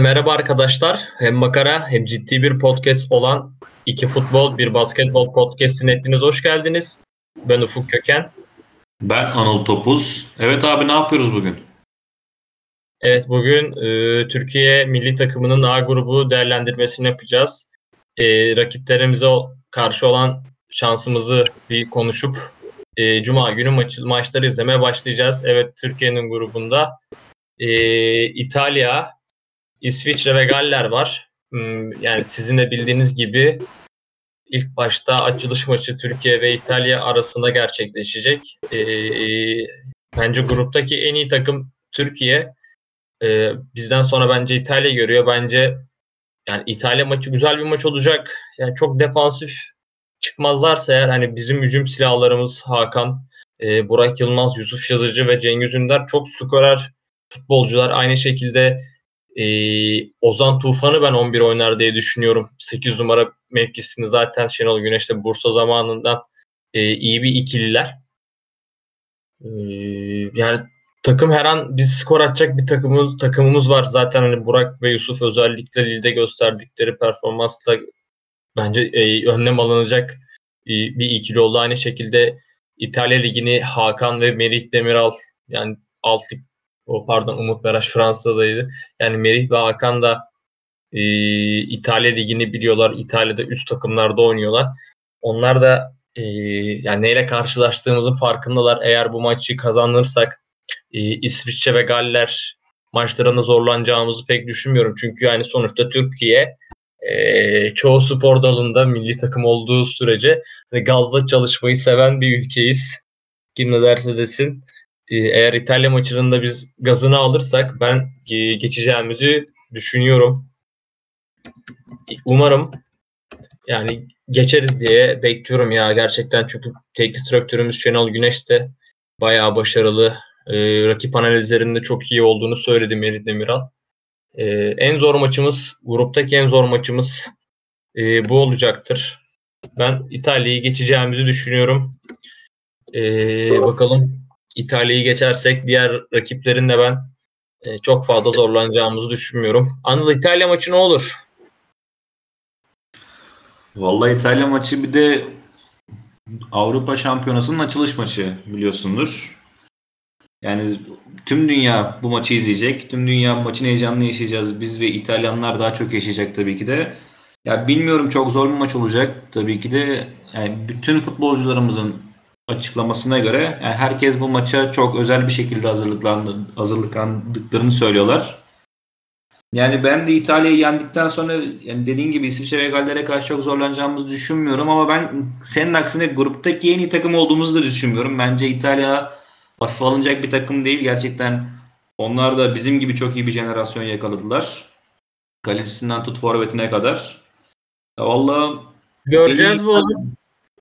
Herkese merhaba arkadaşlar. Hem makara hem ciddi bir podcast olan iki futbol bir basketbol podcastine hepiniz hoş geldiniz. Ben Ufuk Köken. Ben Anıl Topuz. Evet abi ne yapıyoruz bugün? Evet bugün e, Türkiye milli takımının A grubu değerlendirmesini yapacağız. E, rakiplerimize karşı olan şansımızı bir konuşup e, Cuma günü maçı, maçları izlemeye başlayacağız. Evet Türkiye'nin grubunda e, İtalya, İsviçre ve Galler var. Hmm, yani sizin de bildiğiniz gibi ilk başta açılış maçı Türkiye ve İtalya arasında gerçekleşecek. E, bence gruptaki en iyi takım Türkiye. E, bizden sonra bence İtalya görüyor. Bence yani İtalya maçı güzel bir maç olacak. Yani çok defansif çıkmazlarsa eğer hani bizim hücum silahlarımız Hakan, e, Burak Yılmaz, Yusuf Yazıcı ve Cengiz Ünder çok skorer futbolcular. Aynı şekilde e, Ozan Tufan'ı ben 11 oynar diye düşünüyorum. 8 numara mevkisini zaten Şenol Güneş'te Bursa zamanından e, iyi bir ikililer. E, yani takım her an biz skor atacak bir takımımız takımımız var. Zaten hani Burak ve Yusuf özellikle Lille'de gösterdikleri performansla bence e, önlem alınacak e, bir ikili oldu. Aynı şekilde İtalya Ligi'ni Hakan ve Merih Demiral yani alt o pardon Umut Beraş Fransa'daydı. Yani Merih ve Hakan da e, İtalya Ligi'ni biliyorlar. İtalya'da üst takımlarda oynuyorlar. Onlar da e, yani neyle karşılaştığımızın farkındalar. Eğer bu maçı kazanırsak e, İsviçre ve Galler maçlarında zorlanacağımızı pek düşünmüyorum. Çünkü yani sonuçta Türkiye e, çoğu spor dalında milli takım olduğu sürece hani gazla çalışmayı seven bir ülkeyiz. Kim ne derse desin. E, eğer İtalya maçının biz gazını alırsak ben e, geçeceğimizi düşünüyorum. Umarım yani geçeriz diye bekliyorum ya gerçekten çünkü teknik direktörümüz Şenol Güneş de bayağı başarılı. E, rakip analizlerinde çok iyi olduğunu söyledi Merih Demiral. E, en zor maçımız, gruptaki en zor maçımız e, bu olacaktır. Ben İtalya'yı geçeceğimizi düşünüyorum. E, bakalım İtalya'yı geçersek diğer rakiplerin de ben e, çok fazla zorlanacağımızı düşünmüyorum. Anıl İtalya maçı ne olur? Vallahi İtalya maçı bir de Avrupa Şampiyonası'nın açılış maçı biliyorsundur. Yani tüm dünya bu maçı izleyecek. Tüm dünya maçın heyecanını yaşayacağız. Biz ve İtalyanlar daha çok yaşayacak tabii ki de. Ya bilmiyorum çok zor bir maç olacak tabii ki de. Yani bütün futbolcularımızın açıklamasına göre yani herkes bu maça çok özel bir şekilde hazırlıklandı, hazırlıklandıklarını söylüyorlar. Yani ben de İtalya'yı yendikten sonra yani dediğin gibi İsviçre ve Galler'e karşı çok zorlanacağımızı düşünmüyorum ama ben senin aksine gruptaki en iyi takım olduğumuzu da düşünmüyorum. Bence İtalya hafife alınacak bir takım değil. Gerçekten onlar da bizim gibi çok iyi bir jenerasyon yakaladılar. Kalecisinden tut forvetine kadar. Ya vallahi göreceğiz bu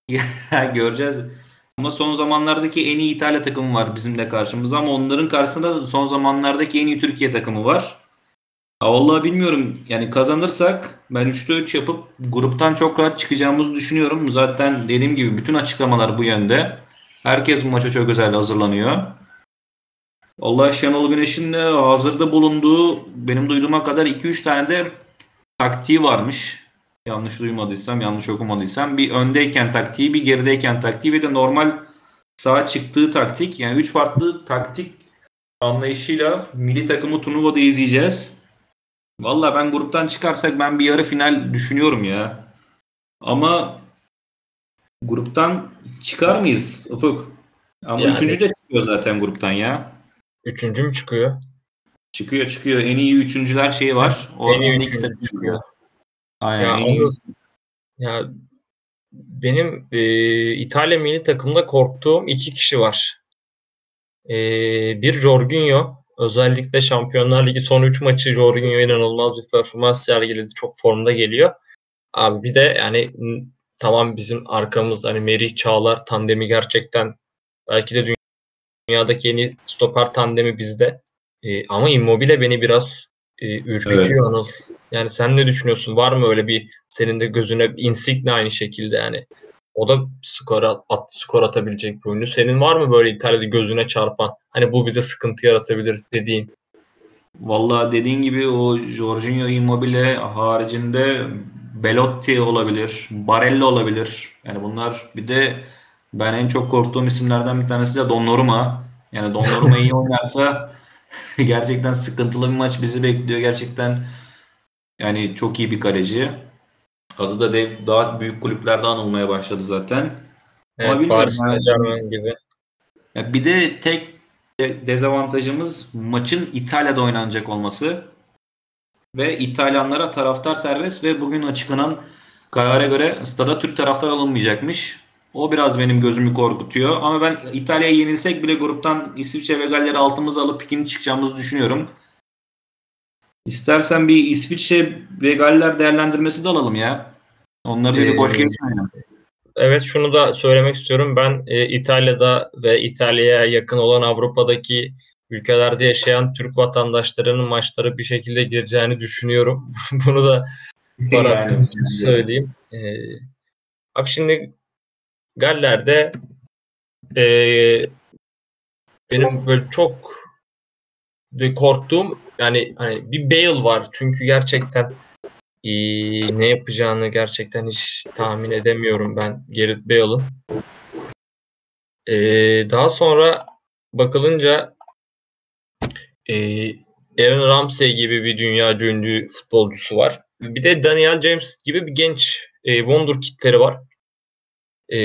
göreceğiz. Ama son zamanlardaki en iyi İtalya takımı var bizim de karşımızda ama onların karşısında son zamanlardaki en iyi Türkiye takımı var. Ya vallahi bilmiyorum. Yani kazanırsak ben 3'te 3 yapıp gruptan çok rahat çıkacağımızı düşünüyorum. Zaten dediğim gibi bütün açıklamalar bu yönde. Herkes bu maça çok özel hazırlanıyor. Allah Şenol Güneş'in de hazırda bulunduğu benim duyduğuma kadar 2-3 tane de taktiği varmış. Yanlış duymadıysam, yanlış okumadıysam. Bir öndeyken taktiği, bir gerideyken taktiği ve de normal sağa çıktığı taktik. Yani 3 farklı taktik anlayışıyla milli takımı turnuvada izleyeceğiz. Valla ben gruptan çıkarsak ben bir yarı final düşünüyorum ya. Ama gruptan çıkar mıyız Ufuk? Ama yani, üçüncü de çıkıyor zaten gruptan ya. Üçüncü mü çıkıyor? Çıkıyor çıkıyor. En iyi üçüncüler şeyi var. O en iyi çıkıyor. çıkıyor. Aynen. Ya, onu, ya benim e, İtalya milli takımda korktuğum iki kişi var. E, bir Jorginho. Özellikle Şampiyonlar Ligi son 3 maçı Jorginho inanılmaz bir performans sergiledi. Çok formda geliyor. Abi bir de yani tamam bizim arkamızda hani Merih Çağlar tandemi gerçekten belki de dünyadaki yeni stoper tandemi bizde. E, ama Immobile beni biraz e, ürkütüyor evet. Anıl. Yani sen ne düşünüyorsun? Var mı öyle bir senin de gözüne Insigne aynı şekilde yani. O da skor, at, skor atabilecek bir oyuncu. Senin var mı böyle İtalya'da gözüne çarpan hani bu bize sıkıntı yaratabilir dediğin? Vallahi dediğin gibi o Jorginho Immobile haricinde Belotti olabilir, Barella olabilir. Yani bunlar bir de ben en çok korktuğum isimlerden bir tanesi de Donnarumma. Yani Donnarumma iyi oynarsa gerçekten sıkıntılı bir maç bizi bekliyor. Gerçekten yani çok iyi bir kaleci. Adı da de, daha büyük kulüplerde anılmaya başladı zaten. Evet, Paris Saint gibi. Ya bir de tek dezavantajımız maçın İtalya'da oynanacak olması. Ve İtalyanlara taraftar serbest ve bugün açıklanan karara göre stada Türk taraftar alınmayacakmış. O biraz benim gözümü korkutuyor. Ama ben İtalya'ya yenilsek bile gruptan İsviçre ve Galler'i altımıza alıp ikinci çıkacağımızı düşünüyorum. İstersen bir İsviçre ve Galler değerlendirmesi de alalım ya. Onları da bir boş ee, geçmeyelim. Evet şunu da söylemek istiyorum. Ben e, İtalya'da ve İtalya'ya yakın olan Avrupa'daki ülkelerde yaşayan Türk vatandaşlarının maçları bir şekilde gireceğini düşünüyorum. Bunu da parantez yani, söyleyeyim. Ee, abi şimdi Galler'de e, benim böyle çok korktuğum yani hani bir Bale var çünkü gerçekten e, ne yapacağını gerçekten hiç tahmin edemiyorum ben Gareth Bale'ın. E, daha sonra bakılınca e, Aaron Ramsey gibi bir dünya ünlü futbolcusu var. Bir de Daniel James gibi bir genç e, wonder kitleri var. E,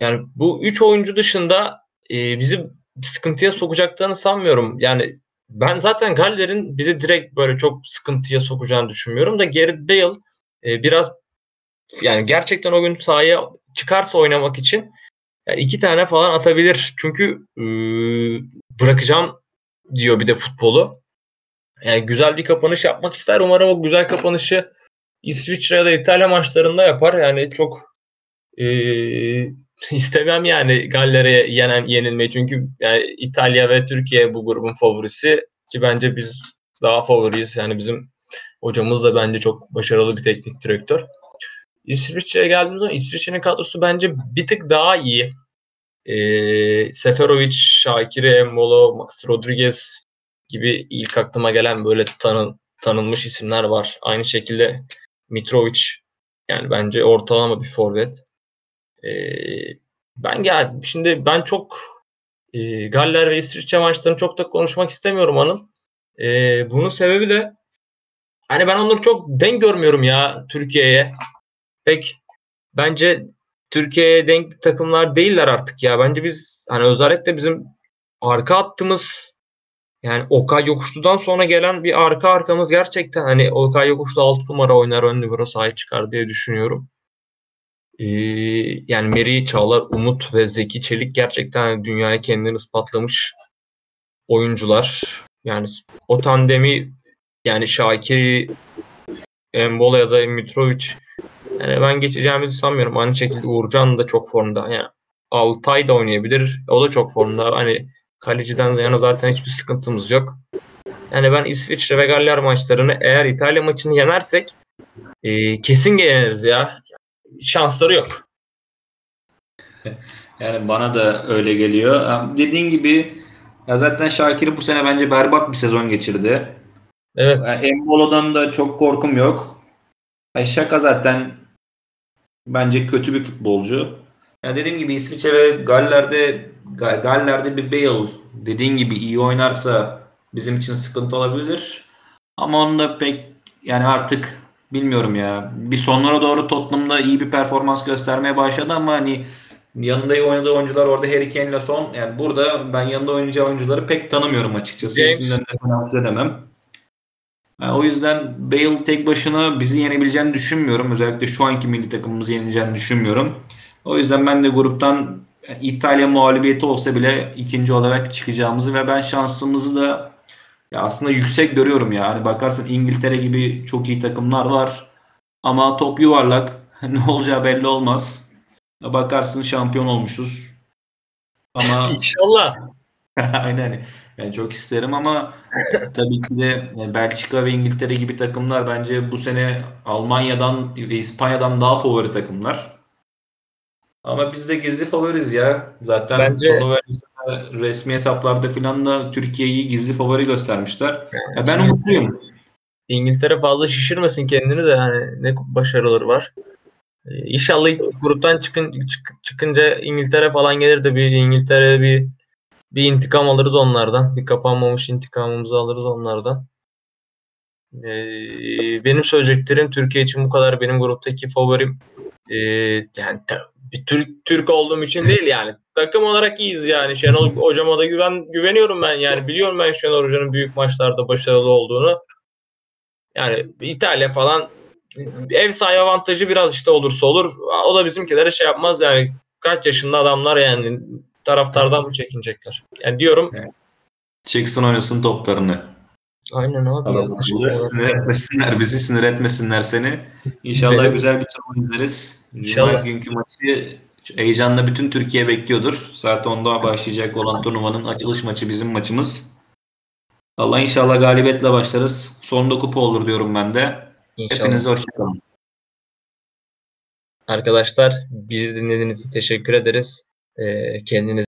yani bu üç oyuncu dışında e, bizi sıkıntıya sokacaklarını sanmıyorum. Yani ben zaten Galler'in bizi direkt böyle çok sıkıntıya sokacağını düşünmüyorum da Gareth Bale e, biraz yani gerçekten o gün sahaya çıkarsa oynamak için yani iki tane falan atabilir. Çünkü e, bırakacağım diyor bir de futbolu. Yani güzel bir kapanış yapmak ister. Umarım o güzel kapanışı İsviçre ya da İtalya maçlarında yapar. Yani çok e, istemem yani Galler'e yenen, yenilmeyi. Çünkü yani İtalya ve Türkiye bu grubun favorisi ki bence biz daha favoriyiz. Yani bizim hocamız da bence çok başarılı bir teknik direktör. İsviçre'ye geldiğimiz zaman İsviçre'nin kadrosu bence bir tık daha iyi. E, Seferovic, Şakiri, Embolo, Max Rodriguez gibi ilk aklıma gelen böyle tanın, tanınmış isimler var. Aynı şekilde Mitrovic yani bence ortalama bir forvet. E, ben gel şimdi ben çok e, Galler ve İsviçre maçlarını çok da konuşmak istemiyorum Anıl. E, bunun sebebi de hani ben onları çok denk görmüyorum ya Türkiye'ye. Pek bence Türkiye'ye denk takımlar değiller artık ya. Bence biz hani özellikle bizim arka hattımız yani Okay Yokuşlu'dan sonra gelen bir arka arkamız gerçekten hani Okay Yokuşlu 6 numara oynar ön numara sahip çıkar diye düşünüyorum. Ee, yani Meri Çağlar, Umut ve Zeki Çelik gerçekten dünyaya kendini ispatlamış oyuncular. Yani o tandemi yani Şakir, Embola ya da Mitrovic yani ben geçeceğimizi sanmıyorum. Aynı şekilde Uğurcan da çok formda. Yani Altay da oynayabilir. O da çok formda. Hani kaleciden yana zaten hiçbir sıkıntımız yok. Yani ben İsviçre ve Galler maçlarını eğer İtalya maçını yenersek e, kesin yeneriz ya. Şansları yok. Yani bana da öyle geliyor. Dediğin gibi ya zaten Şakir bu sene bence berbat bir sezon geçirdi. Evet. Yani Embolo'dan da çok korkum yok. Yani Şaka zaten bence kötü bir futbolcu. Ya dediğim gibi İsviçre ve Galler'de Galler'de bir Bale dediğin gibi iyi oynarsa bizim için sıkıntı olabilir. Ama onu da pek yani artık bilmiyorum ya. Bir sonlara doğru Tottenham'da iyi bir performans göstermeye başladı ama hani yanında oynadığı oyuncular orada Harry Kane'le son. Yani burada ben yanında oynayacağı oyuncuları pek tanımıyorum açıkçası. James. İsimlerini de edemem. Yani o yüzden Bale tek başına bizi yenebileceğini düşünmüyorum. Özellikle şu anki milli takımımızı yeneceğini düşünmüyorum. O yüzden ben de gruptan İtalya mağlubiyeti olsa bile ikinci olarak çıkacağımızı ve ben şansımızı da ya aslında yüksek görüyorum ya. Hani bakarsın İngiltere gibi çok iyi takımlar var. Ama top yuvarlak. ne olacağı belli olmaz. Bakarsın şampiyon olmuşuz. Ama İnşallah. Aynen. Yani çok isterim ama tabii ki de Belçika ve İngiltere gibi takımlar bence bu sene Almanya'dan ve İspanya'dan daha favori takımlar. Ama biz de gizli favoriz ya. Zaten bence, resmi hesaplarda filan da Türkiye'yi gizli favori göstermişler. Ya ben umutluyum. İngiltere fazla şişirmesin kendini de yani ne başarıları var. Ee, İnşallah gruptan çıkın, çık- çıkınca İngiltere falan gelir de bir İngiltere bir bir intikam alırız onlardan. Bir kapanmamış intikamımızı alırız onlardan. Ee, benim söyleyeceklerim Türkiye için bu kadar. Benim gruptaki favorim ee, yani bir Türk Türk olduğum için değil yani. Takım olarak iyiyiz yani. Şenol hocama da güven güveniyorum ben yani. Biliyorum ben Şenol hocanın büyük maçlarda başarılı olduğunu. Yani İtalya falan ev sahibi avantajı biraz işte olursa olur. O da bizimkilere şey yapmaz yani. Kaç yaşında adamlar yani taraftardan mı çekinecekler? Yani diyorum Çıksın oynasın toplarını. Aynen abi. Anadolu'da sinir etmesinler bizi, sinir etmesinler seni. İnşallah güzel bir turnuva izleriz. Cuma İnşallah. günkü maçı heyecanla bütün Türkiye bekliyordur. Saat 10'da başlayacak olan turnuvanın açılış maçı bizim maçımız. Allah inşallah galibiyetle başlarız. Sonunda kupa olur diyorum ben de. İnşallah. Hepinize hoşçakalın. Arkadaşlar bizi dinlediğiniz için teşekkür ederiz. Ee, kendinize